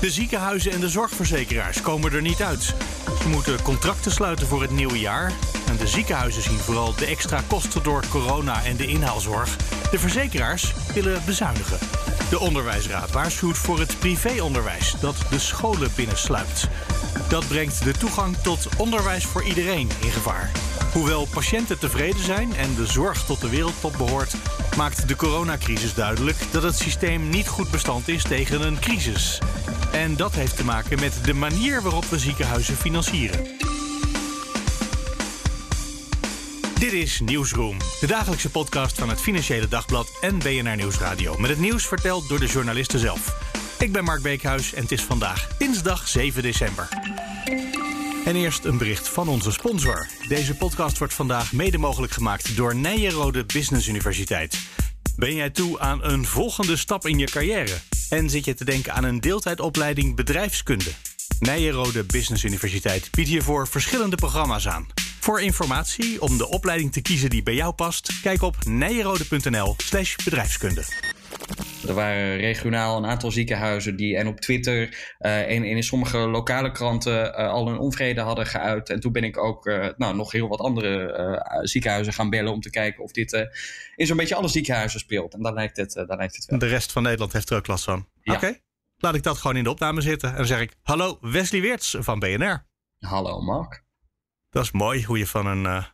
De ziekenhuizen en de zorgverzekeraars komen er niet uit. Ze moeten contracten sluiten voor het nieuwe jaar. En de ziekenhuizen zien vooral de extra kosten door corona en de inhaalzorg. De verzekeraars willen bezuinigen. De Onderwijsraad waarschuwt voor het privéonderwijs dat de scholen binnensluipt. Dat brengt de toegang tot onderwijs voor iedereen in gevaar. Hoewel patiënten tevreden zijn en de zorg tot de wereldtop behoort, maakt de coronacrisis duidelijk dat het systeem niet goed bestand is tegen een crisis. En dat heeft te maken met de manier waarop we ziekenhuizen financieren. Dit is Nieuwsroom, de dagelijkse podcast van het Financiële Dagblad en BNR Nieuwsradio. Met het nieuws verteld door de journalisten zelf. Ik ben Mark Beekhuis en het is vandaag dinsdag 7 december. En eerst een bericht van onze sponsor. Deze podcast wordt vandaag mede mogelijk gemaakt door Nijenrode Business Universiteit. Ben jij toe aan een volgende stap in je carrière? En zit je te denken aan een deeltijdopleiding bedrijfskunde? Nijenrode Business Universiteit biedt hiervoor verschillende programma's aan. Voor informatie om de opleiding te kiezen die bij jou past, kijk op nijenrode.nl/slash bedrijfskunde. Er waren regionaal een aantal ziekenhuizen die en op Twitter uh, en, in sommige lokale kranten uh, al een onvrede hadden geuit. En toen ben ik ook uh, nou, nog heel wat andere ziekenhuizen gaan bellen om te kijken of dit in zo'n beetje alle ziekenhuizen speelt. En daar lijkt het, daar lijkt het wel. De rest van Nederland heeft er ook last van. Ja. Oké, laat ik dat gewoon in de opname zitten. En dan zeg ik, hallo Wesley Weerts van BNR. Hallo Mark. Dat is mooi hoe je van een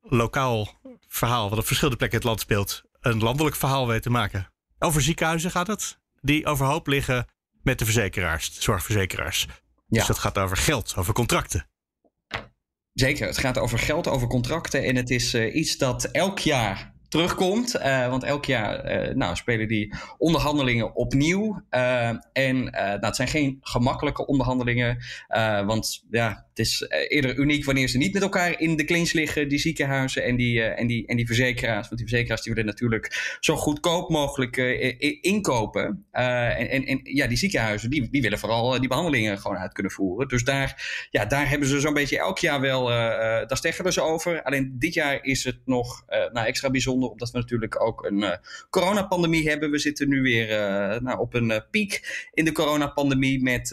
lokaal verhaal, wat op verschillende plekken in het land speelt, een landelijk verhaal weet te maken. Over ziekenhuizen gaat het. Die overhoop liggen met de verzekeraars, de zorgverzekeraars. Ja. Dus dat gaat over geld, over contracten. Zeker, het gaat over geld, over contracten. En het is uh, iets dat elk jaar terugkomt. Uh, want elk jaar uh, nou, spelen die onderhandelingen opnieuw. Uh, en nou, het zijn geen gemakkelijke onderhandelingen. want ja, het is eerder uniek wanneer ze niet met elkaar in de clinch liggen, die ziekenhuizen en die, en die, en die verzekeraars. Want die verzekeraars die willen natuurlijk zo goedkoop mogelijk inkopen. en, en, en ja, die ziekenhuizen die, die willen vooral die behandelingen gewoon uit kunnen voeren. Dus daar, ja, daar hebben ze zo'n beetje elk jaar wel, daar steggelen ze over. Alleen dit jaar is het nog nou, extra bijzonder omdat we natuurlijk ook een uh, coronapandemie hebben. We zitten nu weer uh, nou, op een uh, piek in de coronapandemie met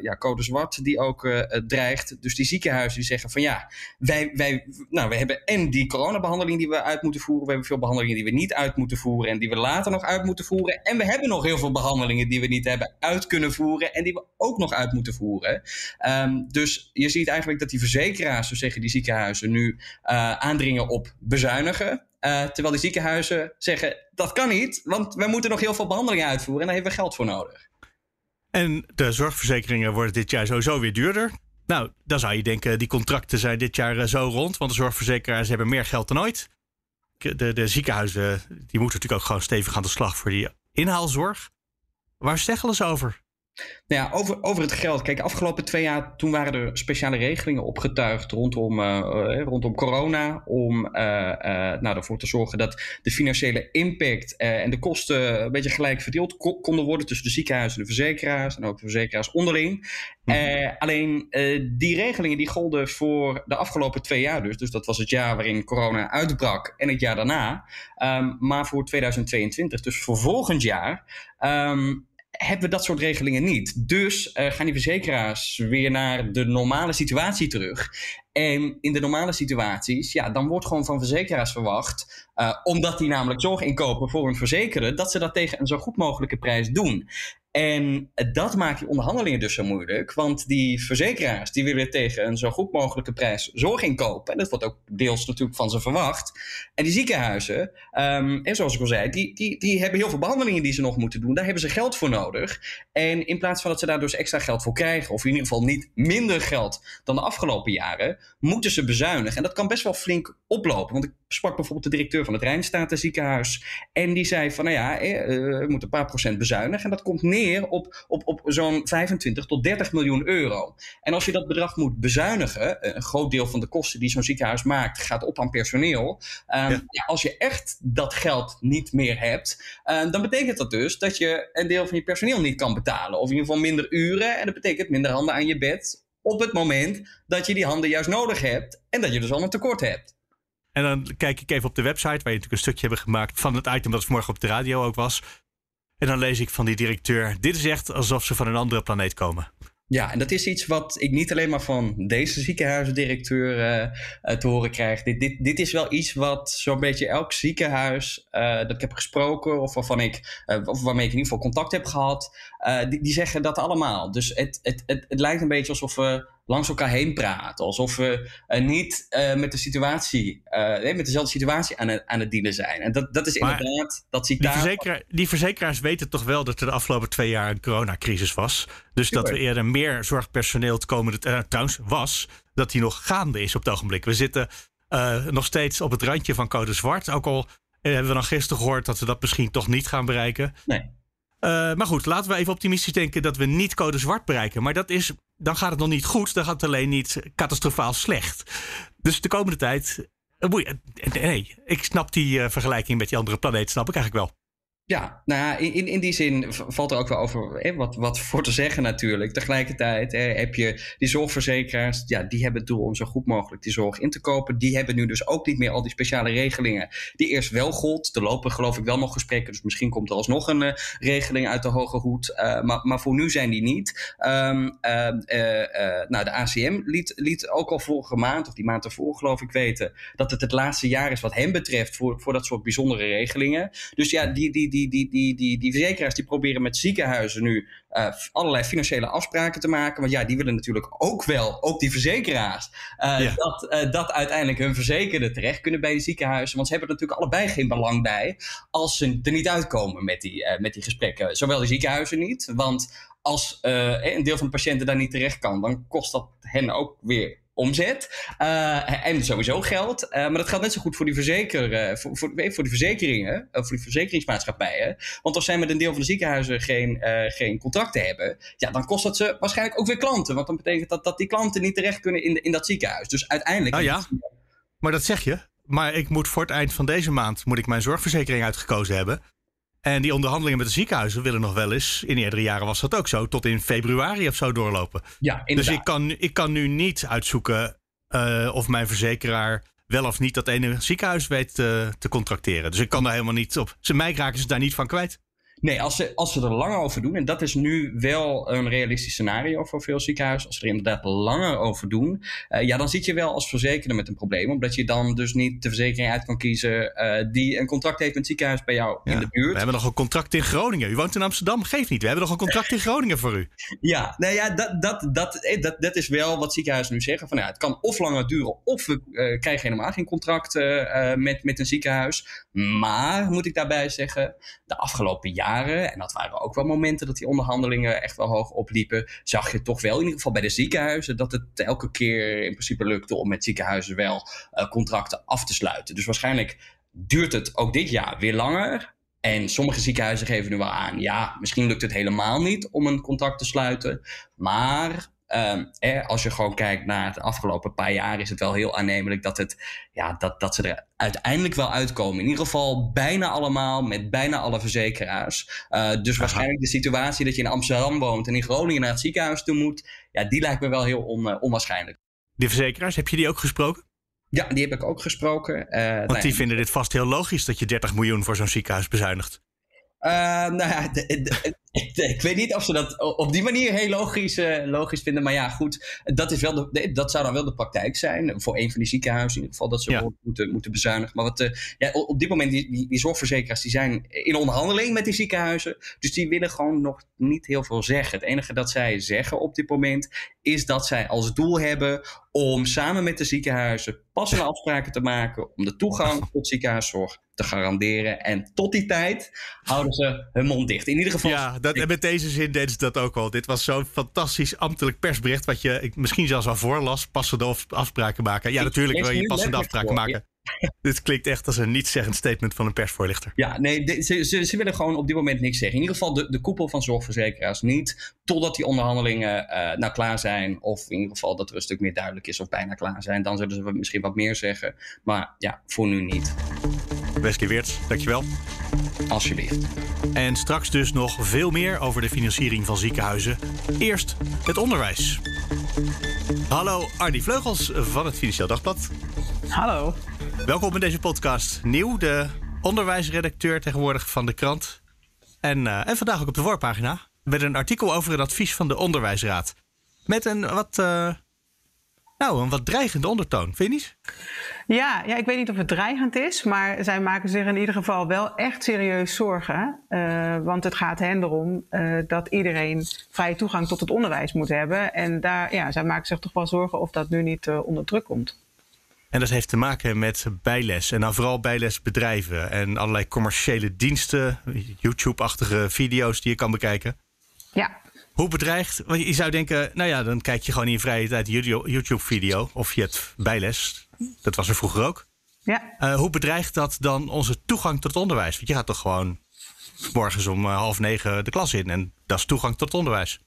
ja, code zwart die ook dreigt. Dus die ziekenhuizen die zeggen van ja, wij, wij, nou, we hebben en die coronabehandeling die we uit moeten voeren. We hebben veel behandelingen die we niet uit moeten voeren en die we later nog uit moeten voeren. En we hebben nog heel veel behandelingen die we niet hebben uit kunnen voeren en die we ook nog uit moeten voeren. Um, dus je ziet eigenlijk dat die verzekeraars, zo zeggen die ziekenhuizen, nu aandringen op bezuinigen. Uh, terwijl die ziekenhuizen zeggen dat kan niet, want we moeten nog heel veel behandelingen uitvoeren en daar hebben we geld voor nodig. En de zorgverzekeringen worden dit jaar sowieso weer duurder. Nou, dan zou je denken, die contracten zijn dit jaar uh, zo rond, want de zorgverzekeraars hebben meer geld dan ooit. De, de ziekenhuizen die moeten natuurlijk ook gewoon stevig aan de slag voor die inhaalzorg. Waar steggelen ze over? Nou ja, over, over het geld. Kijk, afgelopen twee jaar toen waren er speciale regelingen opgetuigd rondom, uh, uh, rondom corona. Om uh, nou, ervoor te zorgen dat de financiële impact en de kosten een beetje gelijk verdeeld ko konden worden tussen de ziekenhuizen en de verzekeraars. En ook de verzekeraars onderling. Mm. alleen die regelingen die golden voor de afgelopen twee jaar dus. Dus dat was het jaar waarin corona uitbrak en het jaar daarna. Um, maar voor 2022, dus voor volgend jaar. Um, hebben we dat soort regelingen niet. Dus uh, gaan die verzekeraars weer naar de normale situatie terug. En in de normale situaties, ja, dan wordt gewoon van verzekeraars verwacht, uh, omdat die namelijk zorg inkopen voor hun verzekeren, dat ze dat tegen een zo goed mogelijke prijs doen. En dat maakt die onderhandelingen dus zo moeilijk. Want die verzekeraars die willen tegen een zo goed mogelijke prijs zorg inkopen. En dat wordt ook deels natuurlijk van ze verwacht. En die ziekenhuizen, um, en zoals ik al zei, die, die, die hebben heel veel behandelingen die ze nog moeten doen. Daar hebben ze geld voor nodig. En in plaats van dat ze daar dus extra geld voor krijgen, of in ieder geval niet minder geld dan de afgelopen jaren, moeten ze bezuinigen. En dat kan best wel flink oplopen. Want ik sprak bijvoorbeeld de directeur van het Rijnstatenziekenhuis. En die zei van, nou ja, eh, we moeten een paar procent bezuinigen. En dat komt neer op, op, op zo'n 25 tot 30 miljoen euro. En als je dat bedrag moet bezuinigen, een groot deel van de kosten die zo'n ziekenhuis maakt, gaat op aan personeel. Um, ja. als je echt dat geld niet meer hebt, uh, dan betekent dat dus dat je een deel van je personeel niet kan betalen. Of in ieder geval minder uren. En dat betekent minder handen aan je bed op het moment dat je die handen juist nodig hebt en dat je dus al een tekort hebt. En dan kijk ik even op de website, waar je natuurlijk een stukje hebben gemaakt van het item dat vanmorgen op de radio ook was. En dan lees ik van die directeur: Dit is echt alsof ze van een andere planeet komen. Ja, en dat is iets wat ik niet alleen maar van deze ziekenhuisdirecteur uh, te horen krijg. Dit, dit, dit is wel iets wat zo'n beetje elk ziekenhuis uh, dat ik heb gesproken, of waarvan ik, of waarmee ik in ieder geval contact heb gehad, die, die zeggen dat allemaal. Dus het, het, het, het lijkt een beetje alsof we langs elkaar heen praten. Alsof we uh, niet uh, met de situatie, uh, met dezelfde situatie aan het, aan het dienen zijn. En dat, dat is maar inderdaad, dat zie die, die verzekeraars weten toch wel dat er de afgelopen twee jaar een coronacrisis was. Dus dat er eerder meer zorgpersoneel te komende, trouwens was, dat die nog gaande is op het ogenblik. We zitten nog steeds op het randje van code zwart. Ook al hebben we dan gisteren gehoord dat we dat misschien toch niet gaan bereiken. Nee. Uh, maar goed, laten we even optimistisch denken dat we niet code zwart bereiken. Maar dat is, dan gaat het nog niet goed, dan gaat het alleen niet catastrofaal slecht. Dus de komende tijd. Uh, nee, ik snap die uh, vergelijking met die andere planeet, snap ik eigenlijk wel. Ja, nou ja, in, in die zin valt er ook wel over hè, wat, wat voor te zeggen natuurlijk. Tegelijkertijd hè, heb je die zorgverzekeraars, ja, die hebben het doel om zo goed mogelijk die zorg in te kopen. Die hebben nu dus ook niet meer al die speciale regelingen die eerst wel gold. Er lopen geloof ik wel nog gesprekken, dus misschien komt er alsnog een uh, regeling uit de hoge hoed. Uh, maar, maar voor nu zijn die niet. Um, uh, nou, de ACM liet, liet ook al vorige maand, of die maand ervoor geloof ik weten, dat het het laatste jaar is wat hem betreft voor, voor dat soort bijzondere regelingen. Dus ja, die, die, die die, die, die, die, die verzekeraars die proberen met ziekenhuizen nu uh, allerlei financiële afspraken te maken. Want ja, die willen natuurlijk ook wel, ook die verzekeraars, uh, ja. dat, uh, dat uiteindelijk hun verzekerden terecht kunnen bij die ziekenhuizen. Want ze hebben er natuurlijk allebei geen belang bij als ze er niet uitkomen met die, met die gesprekken. Zowel de ziekenhuizen niet, want als een deel van de patiënten daar niet terecht kan, dan kost dat hen ook weer omzet. Uh, en sowieso geld. Uh, maar dat geldt net zo goed voor die, verzeker, uh, voor, voor, voor, die verzekeringen, voor die verzekeringsmaatschappijen. Want als zij met een deel van de ziekenhuizen geen, geen contracten hebben, ja, dan kost dat ze waarschijnlijk ook weer klanten. Want dan betekent dat dat die klanten niet terecht kunnen in, in dat ziekenhuis. Dus uiteindelijk. Nou ja, maar dat zeg je. Maar ik moet voor het eind van deze maand moet ik mijn zorgverzekering uitgekozen hebben. En die onderhandelingen met de ziekenhuizen willen nog wel eens, in eerdere jaren was dat ook zo, tot in februari of zo doorlopen. Ja, inderdaad. Dus ik kan, ik kan nu niet uitzoeken uh, of mijn verzekeraar wel of niet dat ene ziekenhuis weet uh, te contracteren. Dus ik kan daar helemaal niet op. Ze mij raken ze daar niet van kwijt. Nee, als ze, als ze er langer over doen, en dat is nu wel een realistisch scenario voor veel ziekenhuizen, als ze er inderdaad langer over doen, uh, ja, dan zit je wel als verzekerde met een probleem, omdat je dan dus niet de verzekering uit kan kiezen uh, die een contract heeft met het ziekenhuis bij jou ja, in de buurt. We hebben nog een contract in Groningen. U woont in Amsterdam, geeft niet. We hebben nog een contract in Groningen voor u. Ja, nou ja, dat, dat, dat, eh, dat, dat is wel wat ziekenhuizen nu zeggen. Van, ja, het kan of langer duren, of we uh, krijgen helemaal geen contract uh, met, met een ziekenhuis. Maar, moet ik daarbij zeggen, de afgelopen jaren en dat waren ook wel momenten dat die onderhandelingen echt wel hoog opliepen, zag je toch wel in ieder geval bij de ziekenhuizen dat het elke keer in principe lukte om met ziekenhuizen wel uh, contracten af te sluiten. Dus waarschijnlijk duurt het ook dit jaar weer langer. En sommige ziekenhuizen geven nu wel aan, ja, misschien lukt het helemaal niet om een contract te sluiten. Maar Um, eh, als je gewoon kijkt naar de afgelopen paar jaar, is het wel heel aannemelijk dat, het, ja, dat, dat ze er uiteindelijk wel uitkomen. In ieder geval bijna allemaal met bijna alle verzekeraars. Uh, dus Aha. waarschijnlijk de situatie dat je in Amsterdam woont en in Groningen naar het ziekenhuis toe moet, ja, die lijkt me wel heel on, uh, onwaarschijnlijk. Die verzekeraars, heb je die ook gesproken? Ja, die heb ik ook gesproken. Uh, Want nou, die vinden dit vast heel logisch dat je 30 miljoen voor zo'n ziekenhuis bezuinigt. Uh, nou ja, de, de, ik, ik, weet niet of ze dat op die manier heel logisch, uh, logisch vinden. Maar ja, goed, dat, is wel de, dat zou dan wel de praktijk zijn. Voor een van die ziekenhuizen in ieder geval, dat ze ja. moeten, moeten bezuinigen. Maar wat, uh, ja, op dit moment, die, die, die, zorgverzekeraars die zijn in onderhandeling met die ziekenhuizen. Dus die willen gewoon nog niet heel veel zeggen. Het enige dat zij zeggen op dit moment is dat zij als doel hebben om samen met de ziekenhuizen passende afspraken te maken om de toegang tot ziekenhuiszorg te garanderen. En tot die tijd houden ze hun mond dicht. In ieder geval. Ja, dat, en met deze zin deden ze dat ook al. Dit was zo'n fantastisch ambtelijk persbericht. wat je misschien zelfs al voorlas. Passende afspraken maken. Ja, natuurlijk wil je passende afspraken maken. Dit klinkt echt als een niet-zeggend statement van een persvoorlichter. Ja, nee, ze, ze, ze, willen gewoon op dit moment niks zeggen. In ieder geval de, de koepel van zorgverzekeraars niet. Totdat die onderhandelingen uh, nou klaar zijn. Of in ieder geval dat er een stuk meer duidelijk is of bijna klaar zijn. Dan zullen ze misschien wat meer zeggen. Maar ja, voor nu niet. Wesley Weerts, dankjewel. Alsjeblieft. En straks dus nog veel meer over de financiering van ziekenhuizen. Eerst het onderwijs. Hallo, Arnie Vleugels van het Financieel Dagblad. Hallo. Welkom in deze podcast. Nieuw, de onderwijsredacteur tegenwoordig van de krant. En, uh, en vandaag ook op de voorpagina met een artikel over het advies van de Onderwijsraad. Met een wat, uh, nou, een wat dreigende ondertoon, vind je niet? Ja, ja, ik weet niet of het dreigend is, maar zij maken zich in ieder geval wel echt serieus zorgen. Uh, want het gaat hen erom uh, dat iedereen vrije toegang tot het onderwijs moet hebben. En daar, ja, zij maken zich toch wel zorgen of dat nu niet uh, onder druk komt. En dat heeft te maken met bijles. En dan vooral bijlesbedrijven en allerlei commerciële diensten, YouTube-achtige video's die je kan bekijken. Ja. Hoe bedreigt? Want je zou denken, nou ja, dan kijk je gewoon in je vrije tijd YouTube-video of je hebt bijles. Dat was er vroeger ook. Ja. Uh, hoe bedreigt dat dan onze toegang tot onderwijs? Want je gaat toch gewoon morgens om uh, half negen de klas in en dat is toegang tot onderwijs.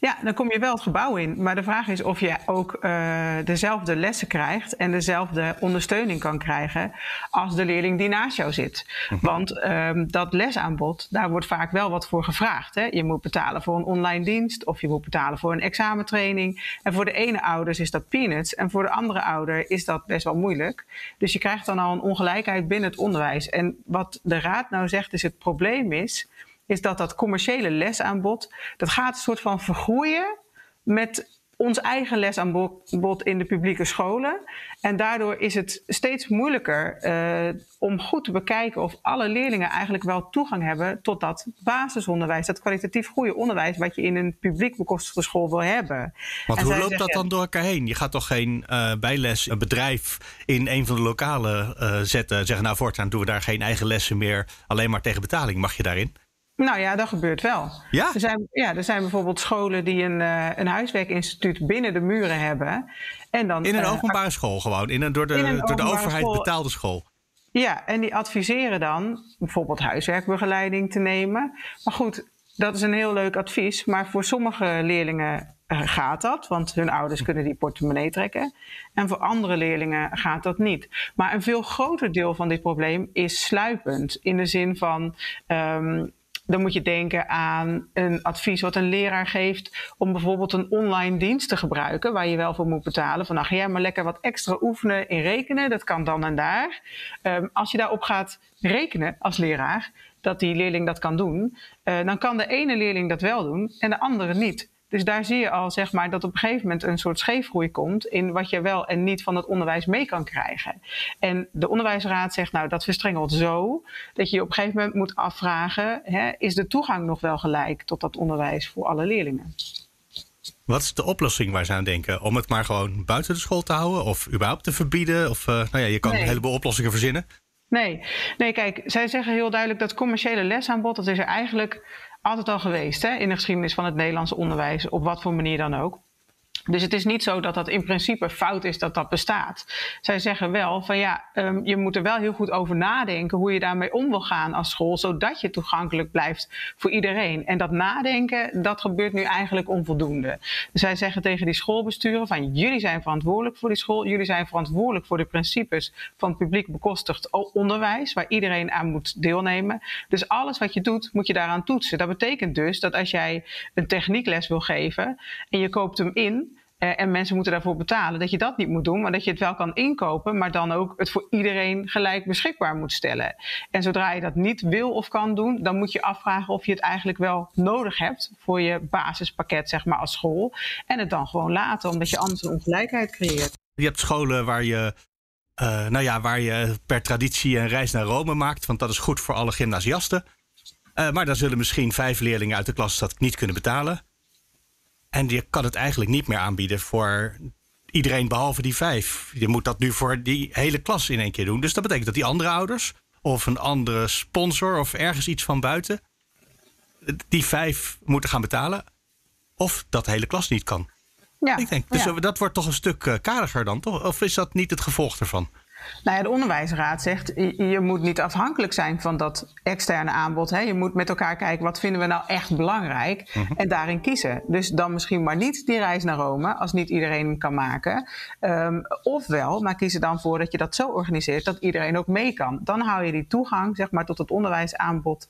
Ja, dan kom je wel het gebouw in. Maar de vraag is of je ook uh, dezelfde lessen krijgt en dezelfde ondersteuning kan krijgen als de leerling die naast jou zit. Mhm. Want um, dat lesaanbod, daar wordt vaak wel wat voor gevraagd. Hè? Je moet betalen voor een online dienst of je moet betalen voor een examentraining. En voor de ene ouders is dat peanuts en voor de andere ouder is dat best wel moeilijk. Dus je krijgt dan al een ongelijkheid binnen het onderwijs. En wat de raad nou zegt is het probleem is is dat dat commerciële lesaanbod, dat gaat een soort van vergroeien met ons eigen lesaanbod in de publieke scholen. En daardoor is het steeds moeilijker uh, om goed te bekijken of alle leerlingen eigenlijk wel toegang hebben tot dat basisonderwijs, dat kwalitatief goede onderwijs wat je in een publiek bekostigde school wil hebben. Want en hoe loopt dat dan door elkaar heen? Je gaat toch geen uh, bijles, een bedrijf in een van de lokalen uh, zetten, zeggen nou voortaan doen we daar geen eigen lessen meer, alleen maar tegen betaling. Mag je daarin? Nou ja, dat gebeurt wel. Ja? Er zijn, ja, er zijn bijvoorbeeld scholen die een, uh, een huiswerkinstituut binnen de muren hebben. En dan, in een uh, openbare school gewoon, in een door de, een door de overheid school. betaalde school. Ja, en die adviseren dan bijvoorbeeld huiswerkbegeleiding te nemen. Maar goed, dat is een heel leuk advies. Maar voor sommige leerlingen uh, gaat dat, want hun ouders kunnen die portemonnee trekken. En voor andere leerlingen gaat dat niet. Maar een veel groter deel van dit probleem is sluipend. In de zin van. Um, dan moet je denken aan een advies wat een leraar geeft om bijvoorbeeld een online dienst te gebruiken waar je wel voor moet betalen. Van nou ga jij maar lekker wat extra oefenen in rekenen, dat kan dan en daar. Um, als je daarop gaat rekenen als leraar, dat die leerling dat kan doen, uh, dan kan de ene leerling dat wel doen en de andere niet. Dus daar zie je al zeg maar, dat op een gegeven moment een soort scheefgroei komt in wat je wel en niet van het onderwijs mee kan krijgen. En de onderwijsraad zegt nou dat verstrengelt zo dat je je op een gegeven moment moet afvragen: hè, is de toegang nog wel gelijk tot dat onderwijs voor alle leerlingen? Wat is de oplossing waar ze aan denken? Om het maar gewoon buiten de school te houden of überhaupt te verbieden? Of uh, nou ja, je kan nee. een heleboel oplossingen verzinnen. Nee. nee, kijk, zij zeggen heel duidelijk dat commerciële lesaanbod, dat is er eigenlijk altijd al geweest hè, in de geschiedenis van het Nederlandse onderwijs, op wat voor manier dan ook. Dus het is niet zo dat dat in principe fout is dat dat bestaat. Zij zeggen wel van ja, um, je moet er wel heel goed over nadenken hoe je daarmee om wil gaan als school, zodat je toegankelijk blijft voor iedereen. En dat nadenken, dat gebeurt nu eigenlijk onvoldoende. Dus zij zeggen tegen die schoolbesturen van jullie zijn verantwoordelijk voor die school, jullie zijn verantwoordelijk voor de principes van publiek bekostigd onderwijs, waar iedereen aan moet deelnemen. Dus alles wat je doet, moet je daaraan toetsen. Dat betekent dus dat als jij een techniekles wil geven en je koopt hem in, uh, en mensen moeten daarvoor betalen, dat je dat niet moet doen, maar dat je het wel kan inkopen, maar dan ook het voor iedereen gelijk beschikbaar moet stellen. En zodra je dat niet wil of kan doen, dan moet je afvragen of je het eigenlijk wel nodig hebt voor je basispakket, zeg maar, als school. En het dan gewoon laten, omdat je anders een ongelijkheid creëert. Je hebt scholen waar je uh, nou ja, waar je per traditie een reis naar Rome maakt, want dat is goed voor alle gymnasiasten. Uh, maar dan zullen misschien vijf leerlingen uit de klas dat niet kunnen betalen. En je kan het eigenlijk niet meer aanbieden voor iedereen behalve die vijf. Je moet dat nu voor die hele klas in één keer doen. Dus dat betekent dat die andere ouders of een andere sponsor of ergens iets van buiten die vijf moeten gaan betalen. Of dat de hele klas niet kan. Ja, ik denk, dus dat wordt toch een stuk uh, kariger dan, toch? Of is dat niet het gevolg ervan? Nou ja, de onderwijsraad zegt, je moet niet afhankelijk zijn van dat externe aanbod. Hè. Je moet met elkaar kijken, wat vinden we nou echt belangrijk? Mhm. En daarin kiezen. Dus dan misschien maar niet die reis naar Rome, als niet iedereen hem kan maken. Um, ofwel, maar kies er dan voor dat je dat zo organiseert dat iedereen ook mee kan. Dan hou je die toegang zeg maar, tot het onderwijsaanbod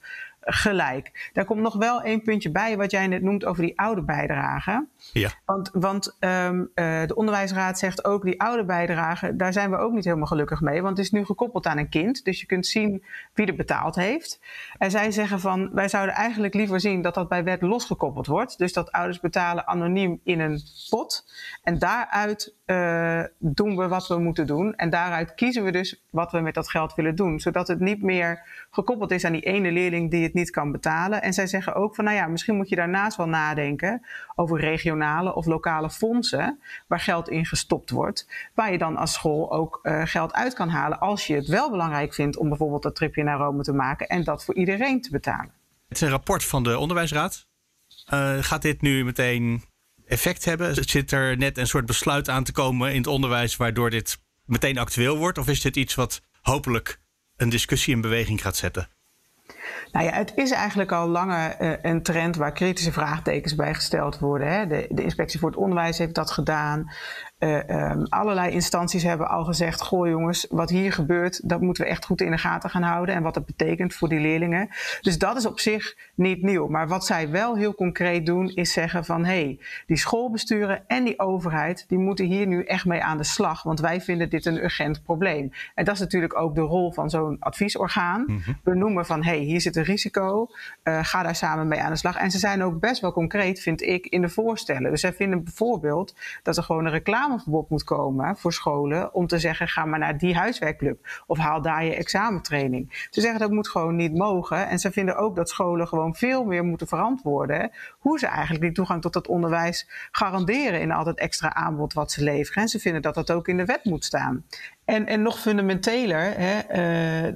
gelijk. Daar komt nog wel één puntje bij, wat jij net noemt over die oude bijdrage. Ja. Want, want um, uh, de onderwijsraad zegt ook, die oude bijdrage, daar zijn we ook niet helemaal gelukkig mee. Want het is nu gekoppeld aan een kind. Dus je kunt zien wie er betaald heeft. En zij zeggen van, wij zouden eigenlijk liever zien dat dat bij wet losgekoppeld wordt. Dus dat ouders betalen anoniem in een pot. En daaruit uh, doen we wat we moeten doen. En daaruit kiezen we dus wat we met dat geld willen doen. Zodat het niet meer gekoppeld is aan die ene leerling die het niet kan betalen. En zij zeggen ook van, nou ja, misschien moet je daarnaast wel nadenken over regionale of lokale fondsen waar geld in gestopt wordt. Waar je dan als school ook uh, geld uit kan halen als je het wel belangrijk vindt om bijvoorbeeld dat tripje naar Rome te maken en dat voor iedereen te betalen. Het is een rapport van de onderwijsraad. Uh, gaat dit nu meteen effect hebben? Zit er net een soort besluit aan te komen in het onderwijs waardoor dit meteen actueel wordt? Of is dit iets wat hopelijk een discussie in beweging gaat zetten? Nou ja, het is eigenlijk al langer uh, een trend waar kritische vraagtekens bij gesteld worden. Hè. De, de, Inspectie voor het Onderwijs heeft dat gedaan. Uh, um, allerlei instanties hebben al gezegd: Goh, jongens, wat hier gebeurt, dat moeten we echt goed in de gaten gaan houden. En wat dat betekent voor die leerlingen. Dus dat is op zich niet nieuw. Maar wat zij wel heel concreet doen, is zeggen: van hé, hey, die schoolbesturen en die overheid, die moeten hier nu echt mee aan de slag. Want wij vinden dit een urgent probleem. En dat is natuurlijk ook de rol van zo'n adviesorgaan. Mm -hmm. Benoemen van hé, hey, hier zit een risico. Uh, ga daar samen mee aan de slag. En ze zijn ook best wel concreet, vind ik, in de voorstellen. Dus zij vinden bijvoorbeeld dat er gewoon een reclame reclameverbod moet komen voor scholen om te zeggen: ga maar naar die huiswerkclub of haal daar je examentraining. Ze zeggen dat moet gewoon niet mogen. En ze vinden ook dat scholen gewoon veel meer moeten verantwoorden hoe ze eigenlijk die toegang tot het onderwijs garanderen in al dat extra aanbod wat ze leveren. En ze vinden dat dat ook in de wet moet staan. En, en nog fundamenteler, hè, uh,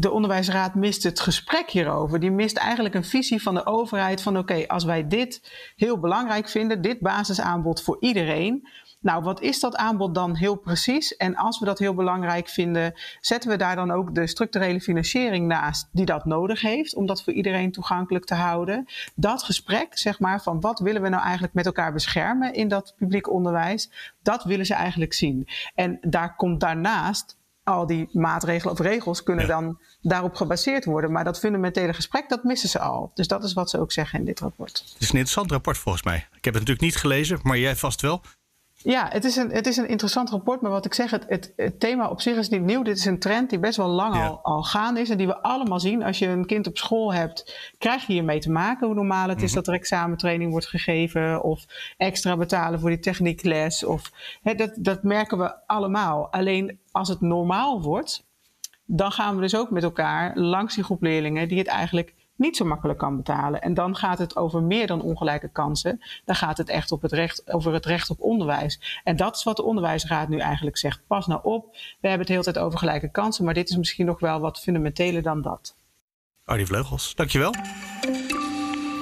de onderwijsraad mist het gesprek hierover. Die mist eigenlijk een visie van de overheid van oké, als wij dit heel belangrijk vinden, dit basisaanbod voor iedereen, nou, wat is dat aanbod dan heel precies? En als we dat heel belangrijk vinden, zetten we daar dan ook de structurele financiering naast die dat nodig heeft om dat voor iedereen toegankelijk te houden? Dat gesprek, zeg maar, van wat willen we nou eigenlijk met elkaar beschermen in dat publiek onderwijs, dat willen ze eigenlijk zien. En daar komt daarnaast al die maatregelen of regels kunnen ja. dan daarop gebaseerd worden. Maar dat fundamentele gesprek, dat missen ze al. Dus dat is wat ze ook zeggen in dit rapport. Het is een interessant rapport volgens mij. Ik heb het natuurlijk niet gelezen, maar jij vast wel. Ja, het is, een, het is een interessant rapport, maar wat ik zeg, het, het, het thema op zich is niet nieuw. Dit is een trend die best wel lang ja. al, al gaande is en die we allemaal zien. Als je een kind op school hebt, krijg je hiermee te maken. Hoe normaal het is dat er examentraining wordt gegeven of extra betalen voor die techniekles. Of, hè, dat, dat merken we allemaal. Alleen als het normaal wordt, dan gaan we dus ook met elkaar langs die groep leerlingen die het eigenlijk niet zo makkelijk kan betalen. En dan gaat het over meer dan ongelijke kansen. Dan gaat het echt op het recht, over het recht op onderwijs. En dat is wat de onderwijsraad nu eigenlijk zegt. Pas nou op, we hebben het de hele tijd over gelijke kansen, maar dit is misschien nog wel wat fundamenteler dan dat. Arnie Vleugels, dankjewel.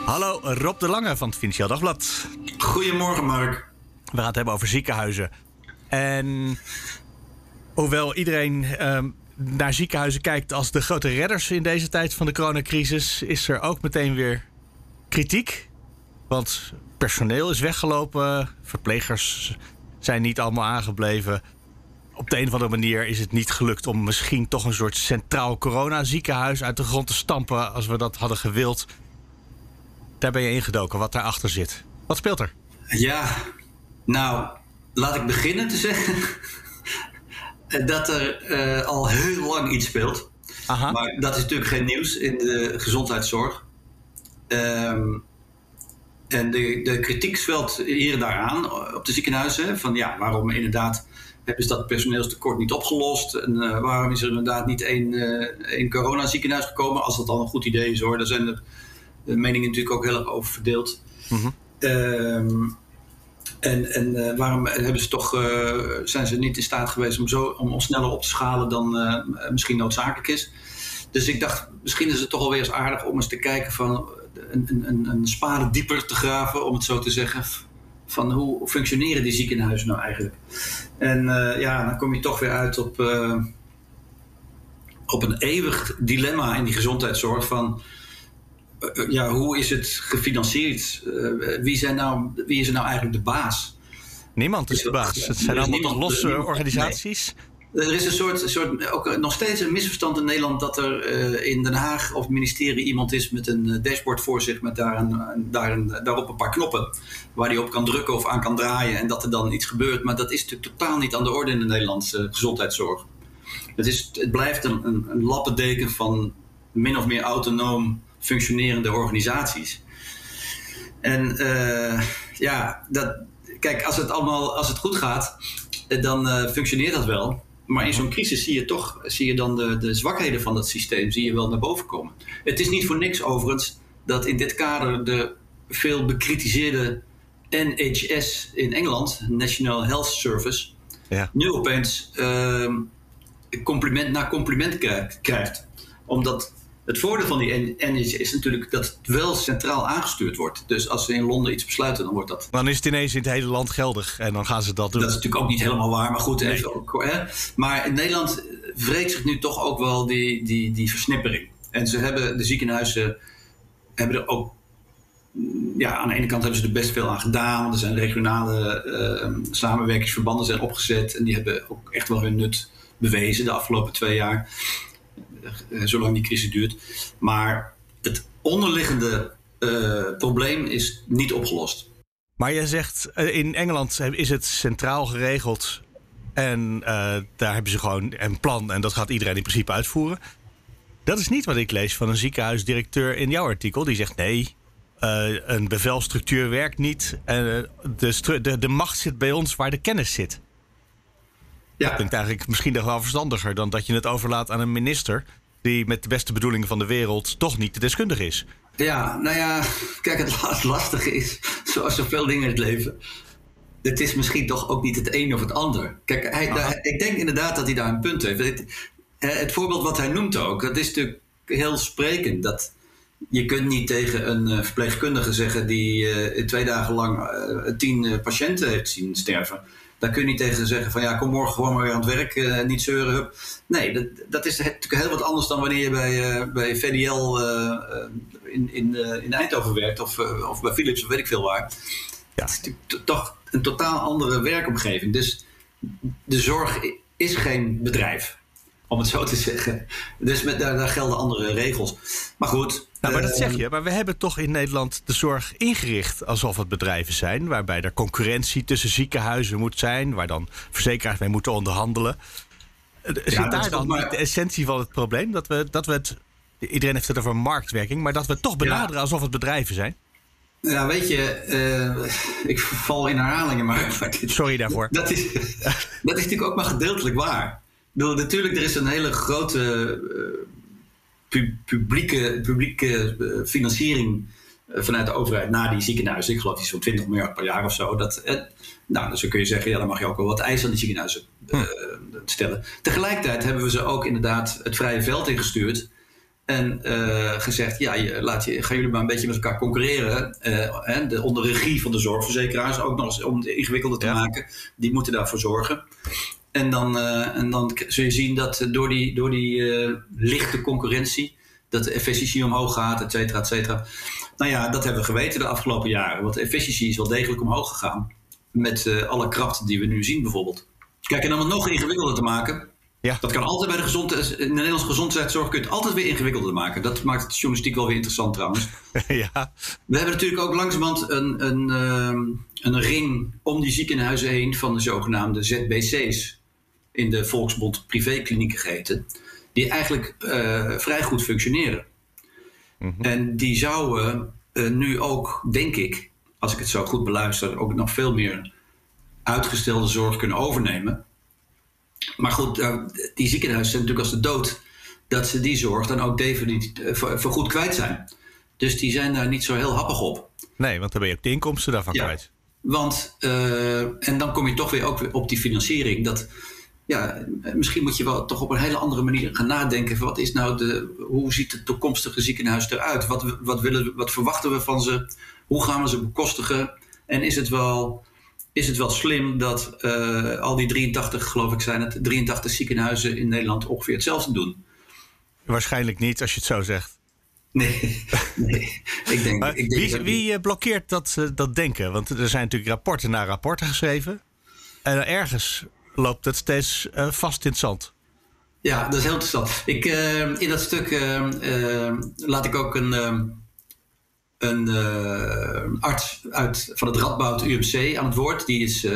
Hallo, Rob de Lange van het Financieel Dagblad. Goedemorgen, Mark. We gaan het hebben over ziekenhuizen. En hoewel iedereen um, naar ziekenhuizen kijkt als de grote redders in deze tijd van de coronacrisis, is er ook meteen weer kritiek. Want personeel is weggelopen, verplegers zijn niet allemaal aangebleven. Op de een of andere manier is het niet gelukt om misschien toch een soort centraal coronaziekenhuis uit de grond te stampen als we dat hadden gewild. Daar ben je ingedoken, wat daarachter zit. Wat speelt er? Ja, nou, laat ik beginnen te zeggen dat er uh, al heel lang iets speelt. Aha. Maar dat is natuurlijk geen nieuws in de gezondheidszorg. Um, en de, de kritiek zwelt hier en daar aan op de ziekenhuizen. Van ja, waarom inderdaad hebben ze dat personeelstekort niet opgelost? En uh, waarom is er inderdaad niet één, uh, één coronaziekenhuis gekomen? Als dat al een goed idee is hoor. Daar zijn de, de meningen natuurlijk ook heel erg over verdeeld. Mm -hmm. Ehm, en, en waarom hebben ze toch, zijn ze niet in staat geweest om, zo, om, sneller op te schalen dan misschien noodzakelijk is? Dus ik dacht, misschien is het toch alweer eens aardig om eens te kijken van een, een, een spade dieper te graven, om het zo te zeggen. Van hoe functioneren die ziekenhuizen nou eigenlijk? En ja, dan kom je toch weer uit op op een eeuwig dilemma in die gezondheidszorg van eh, eh, ja, hoe is het gefinancierd? Uh, wie, zijn nou, wie is er nou eigenlijk de baas? Niemand is de baas. Het zijn allemaal toch losse organisaties? Er is een soort, soort ook nog steeds een misverstand in Nederland dat er uh, in Den Haag of het ministerie iemand is met een dashboard voor zich met daar een, daar een, daarop een paar knoppen waar hij op kan drukken of aan kan draaien en dat er dan iets gebeurt. Maar dat is natuurlijk totaal niet aan de orde in de Nederlandse gezondheidszorg. Het, is, het blijft een, een, een lappendeken van min of meer autonoom functionerende organisaties. En uh, ja, dat, kijk, als het allemaal als het goed gaat, eh, dan uh, functioneert dat wel. Maar in zo'n crisis zie je toch zie je dan de, de zwakheden van dat systeem zie je wel naar boven komen. Het is niet voor niks overigens dat in dit kader de veel bekritiseerde NHS in Engeland, National Health Service, ja. nu opeens uh, compliment na compliment krijgt. Omdat het voordeel van die NHS is natuurlijk dat het wel centraal aangestuurd wordt. Dus als ze in Londen iets besluiten, dan wordt dat. Dan is het ineens in het hele land geldig en dan gaan ze dat doen. Dat is natuurlijk ook niet helemaal waar, maar goed. Ook, hè? Maar in Nederland wreekt zich nu toch ook wel die, die, die versnippering. En ze hebben, de ziekenhuizen hebben er ook. Ja, aan de ene kant hebben ze er best veel aan gedaan. Er zijn regionale uh, samenwerkingsverbanden zijn opgezet. En die hebben ook echt wel hun nut bewezen de afgelopen twee jaar. Eh, zolang die crisis duurt. Maar het onderliggende uh, probleem is niet opgelost. Maar jij zegt, eh, in Engeland is het centraal geregeld. En uh, daar hebben ze gewoon een plan en dat gaat iedereen in principe uitvoeren. Dat is niet wat ik lees van een ziekenhuisdirecteur in jouw artikel. Die zegt nee, uh, een bevelstructuur werkt niet. En de, de, de macht zit bij ons waar de kennis zit. Ja. Dat klinkt eigenlijk misschien nog wel verstandiger dan dat je het overlaat aan een minister. die met de beste bedoelingen van de wereld toch niet de deskundige is. Ja, nou ja, kijk, het lastige is, zoals zoveel dingen in het leven. Het is misschien toch ook niet het een of het ander. Kijk, hij, ik denk inderdaad dat hij daar een punt heeft. Het, het, voorbeeld wat hij noemt ook, dat is natuurlijk heel sprekend. Dat je kunt niet tegen een eh, verpleegkundige zeggen die uh, twee dagen lang uh, tien patiënten heeft zien sterven daar kun je niet tegen zeggen van ja, kom morgen gewoon maar weer aan het werk, uh, niet zeuren. Hup. Nee, dat, dat is natuurlijk heel wat anders dan wanneer je bij, uh, bij VDL uh, eh, in, in, in Eindhoven werkt of, of bij Philips of weet ik veel waar. Ja. Het is natuurlijk toch een totaal andere werkomgeving. Dus de zorg is geen bedrijf om het zo te zeggen. Dus met, daar, daar gelden andere regels. Maar goed. Nou, maar dat zeg eh, je. Maar we hebben toch in Nederland de zorg ingericht alsof het bedrijven zijn. Waarbij er concurrentie tussen ziekenhuizen moet zijn. Waar dan verzekeraars mee moeten onderhandelen. Eh, zit ja, daar dan maar... niet de essentie van het probleem? Dat we, dat we het. Iedereen heeft het over marktwerking. Maar dat we het toch benaderen alsof het bedrijven zijn? Ja, weet je, uh, ik val in herhalingen, maar. Sorry daarvoor. Dat is, dat is natuurlijk ook maar gedeeltelijk waar natuurlijk, er is een hele grote uh, publieke, publieke uh, financiering uh, vanuit de overheid naar die ziekenhuizen. Ik geloof iets van 20 miljard per jaar of zo. Dat, nou, dus dan kun je zeggen, ja, dan mag je ook wel wat eisen aan die ziekenhuizen hm. stellen. Tegelijkertijd hebben we ze ook inderdaad het vrije veld ingestuurd. En gezegd, ja, laat je, gaan jullie maar een beetje met elkaar concurreren. Uh, de, onder regie van de zorgverzekeraars, ook nog eens om het ingewikkelder te maken. Die moeten daarvoor zorgen. En dan, uh, en dan zul je zien dat door die, door die uh, lichte concurrentie, dat de efficiëntie omhoog gaat, et cetera, et cetera. Nou ja, dat hebben we geweten de afgelopen jaren. Want de efficiëntie is wel degelijk omhoog gegaan. Met uh, alle krachten die we nu zien bijvoorbeeld. Kijk, en om het nog ingewikkelder te maken. Ja. Dat kan altijd bij de, gezondheid, in de Nederlandse gezondheidszorg kun je het altijd weer ingewikkelder maken. Dat maakt het journalistiek wel weer interessant trouwens. ja. We hebben natuurlijk ook langzamerhand een, een, een ring om die ziekenhuizen heen van de zogenaamde ZBC's in de Volksbond privéklinieken geheten, die eigenlijk uh, vrij goed functioneren. Mhm. En die zouden uh, nu ook, denk ik, als ik het zo goed beluister, ook nog veel meer uitgestelde zorg kunnen overnemen. Maar goed, uh, die ziekenhuizen zijn natuurlijk als de dood dat ze die zorg dan ook definitief voor, goed kwijt zijn. Dus die zijn daar niet zo heel happig op. Nee, want dan ben je ook de inkomsten daarvan kwijt. Want, uh, en dan kom je toch weer ook weer op die financiering. Dat, ja, misschien moet je wel toch op een hele andere manier gaan nadenken. Wat is nou de, hoe ziet het toekomstige ziekenhuis eruit? Wat, wat, willen, wat verwachten we van ze? Hoe gaan we ze bekostigen? En is het wel, is het wel slim dat uh, al die 83, geloof ik zijn het, 83 ziekenhuizen in Nederland ongeveer hetzelfde doen? Waarschijnlijk niet, als je het zo zegt. Nee, nee. Ik denk, ik denk wie, wie eh, blokkeert dat, dat denken? Want er zijn natuurlijk rapporten na rapporten geschreven. En ergens loopt het steeds uh, vast in het zand. Ja, dat is heel interessant. Ik, uh, in dat stuk uh, laat ik ook een, een arts uit, van het Radboud UMC aan het woord. Die is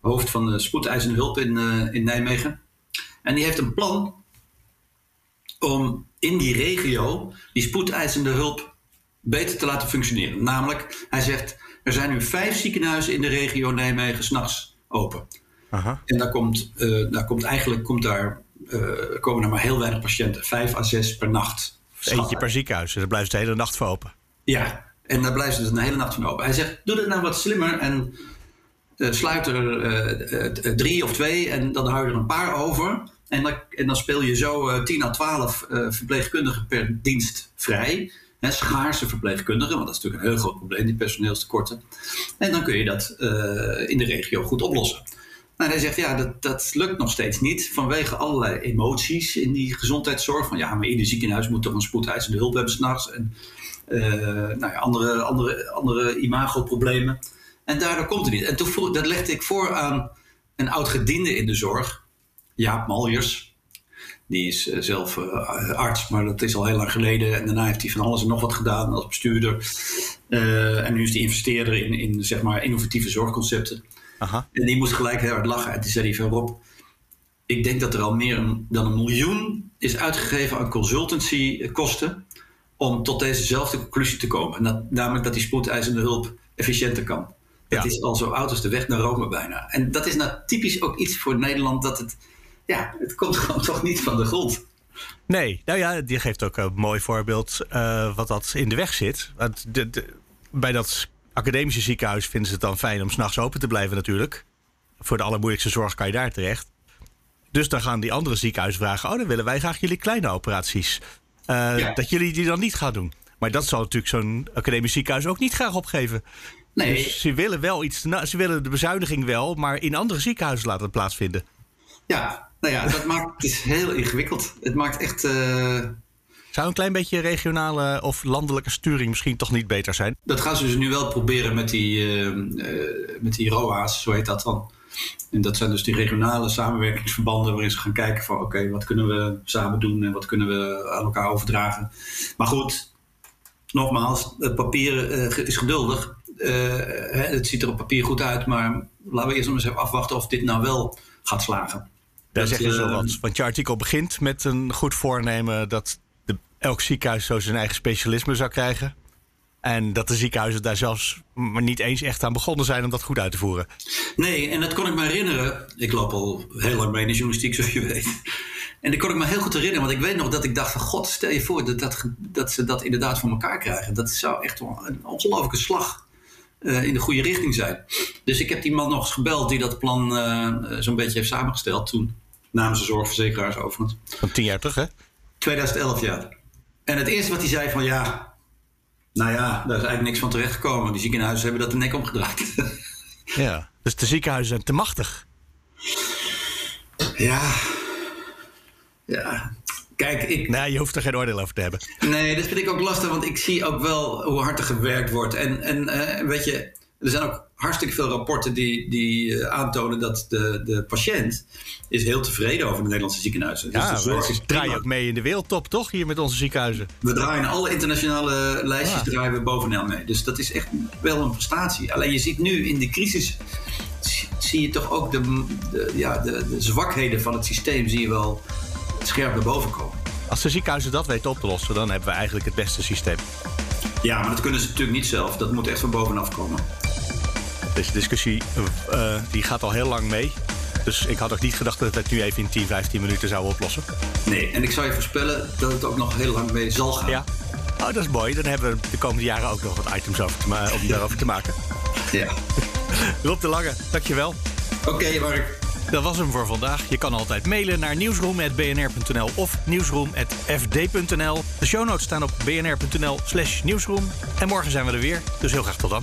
hoofd van de spoedeisende hulp in, in Nijmegen. En die heeft een plan om in die regio die spoedeisende hulp beter te laten functioneren. Namelijk, hij zegt, er zijn nu vijf ziekenhuizen in de regio Nijmegen s'nachts open. Aha. En daar komt, uh, daar komt eigenlijk komt daar, uh, komen er maar heel weinig patiënten, vijf à zes per nacht. Eentje per ziekenhuis, dus daar blijven ze de hele nacht voor open. Ja, en daar blijven ze dus een hele nacht van open. Hij zegt, doe het nou wat slimmer en uh, sluit er drie of twee en dan hou je er een paar over. En dan, en dan speel je zo 10 à 12 verpleegkundigen per dienst vrij. Hè, schaarse verpleegkundigen, want dat is natuurlijk een heel groot probleem, die personeelstekorten. En dan kun je dat in de regio goed oplossen. Nou, hij zegt, ja, dat, dat lukt nog steeds niet vanwege allerlei emoties in die gezondheidszorg. Van ja, maar ieder ziekenhuis moet toch een spoedeisende hulp hebben s'nachts. En uh, nou ja, andere, andere, andere imagoproblemen. En daardoor komt het niet. En toen dat legde ik voor aan een oud gediende in de zorg, Jaap Maljers. Die is uh, zelf uh, arts, maar dat is al heel lang geleden. En daarna heeft hij van alles en nog wat gedaan als bestuurder. en nu is hij investeerder in, in zeg maar, innovatieve zorgconcepten. Aha. En die moest gelijk heel hard lachen. En toen zei hij van Rob, ik denk dat er al meer dan een miljoen is uitgegeven aan consultancykosten om tot dezezelfde conclusie te komen. Dat, namelijk dat die spoedeisende hulp efficiënter kan. Dat is al zo oud als de weg naar Rome bijna. En dat is nou typisch ook iets voor Nederland dat het, ja, het komt gewoon toch niet van de grond. Nee, nou ja, die geeft ook een mooi voorbeeld uh, wat dat in de weg zit. De, de, bij dat academische ziekenhuis vinden ze het dan fijn om s'nachts open te blijven natuurlijk. Voor de allermoeilijkste zorg kan je daar terecht. Dus dan gaan die andere ziekenhuizen vragen... oh, dan willen wij graag jullie kleine operaties. Uh, Dat jullie die dan niet gaan doen. Maar dat zal natuurlijk zo'n academisch ziekenhuis ook niet graag opgeven. Nee. Dus ze willen wel iets... Nou, ze willen de bezuiniging wel, maar in andere ziekenhuizen laten het plaatsvinden. Ja, nou ja, dat maakt het is heel ingewikkeld. Het maakt echt... Uh zou een klein beetje regionale of landelijke sturing misschien toch niet beter zijn? Dat gaan ze dus nu wel proberen met die, uh, met die ROA's, zo heet dat dan. En dat zijn dus die regionale samenwerkingsverbanden waarin ze gaan kijken van oké, wat kunnen we samen doen en wat kunnen we aan elkaar overdragen. Maar goed, nogmaals, het papier uh, is geduldig. Hè, het ziet er op papier goed uit, maar laten we eerst eens even afwachten of dit nou wel gaat slagen. Daar zeg je zo wat. Want je artikel begint met een goed voornemen dat elk ziekenhuis zo zijn eigen specialisme zou krijgen. En dat de ziekenhuizen daar zelfs maar niet eens echt aan begonnen zijn om dat goed uit te voeren. Nee, en dat kon ik me herinneren. Ik loop al heel lang mee in de journalistiek, zoals je weet. En dat kon ik me heel goed herinneren, want ik weet nog dat ik dacht van... God, stel je voor dat, dat, dat ze dat inderdaad voor elkaar krijgen. Dat zou echt een ongelofelijke slag uh, in de goede richting zijn. Dus ik heb die man nog eens gebeld die dat plan uh, zo'n beetje heeft samengesteld toen. Namens de zorgverzekeraars overigens. Van tien jaar terug, hè? 2011, ja. En het eerste wat hij zei van ja, nou ja, daar is eigenlijk niks van terechtgekomen. Die ziekenhuizen hebben dat de nek omgedraaid. ja, dus de ziekenhuizen zijn te machtig. Ja, ja. Kijk, ik... Nee, je hoeft er geen oordeel over te hebben. Nee, dat vind ik ook lastig, want ik zie ook wel hoe hard er gewerkt wordt. En, en uh, weet je, er zijn ook hartstikke veel rapporten die, die eh, aantonen dat de, de patiënt is heel tevreden over de Nederlandse ziekenhuizen. Ja, dus de zorg is draai ook mee in de wereldtop, toch? Hier met onze ziekenhuizen. We draaien alle internationale lijstjes ja. draaien we bovenal mee. Dus dat is echt wel een prestatie. Alleen je ziet nu in de crisis zie je toch ook de, de ja, de, de zwakheden van het systeem zie je wel scherp naar boven komen. Als de ziekenhuizen dat weten op te lossen, dan hebben we eigenlijk het beste systeem. Ja, maar dat kunnen ze natuurlijk niet zelf. Dat moet echt van bovenaf komen. Deze discussie uh, die gaat al heel lang mee. Dus ik had ook niet gedacht dat het nu even in 10, 15 minuten zou oplossen. Nee, en ik zou je voorspellen dat het ook nog heel lang mee zal gaan. Ja, Oh, dat is mooi. Dan hebben we de komende jaren ook nog wat items over te om daarover te maken. Ja. Rob de Lange, dankjewel. Oké, okay, Mark. Dat was hem voor vandaag. Je kan altijd mailen naar nieuwsroom.bnr.nl of nieuwsroom.fd.nl. De show notes staan op bnr.nl slash nieuwsroom. En morgen zijn we er weer, dus heel graag tot dan.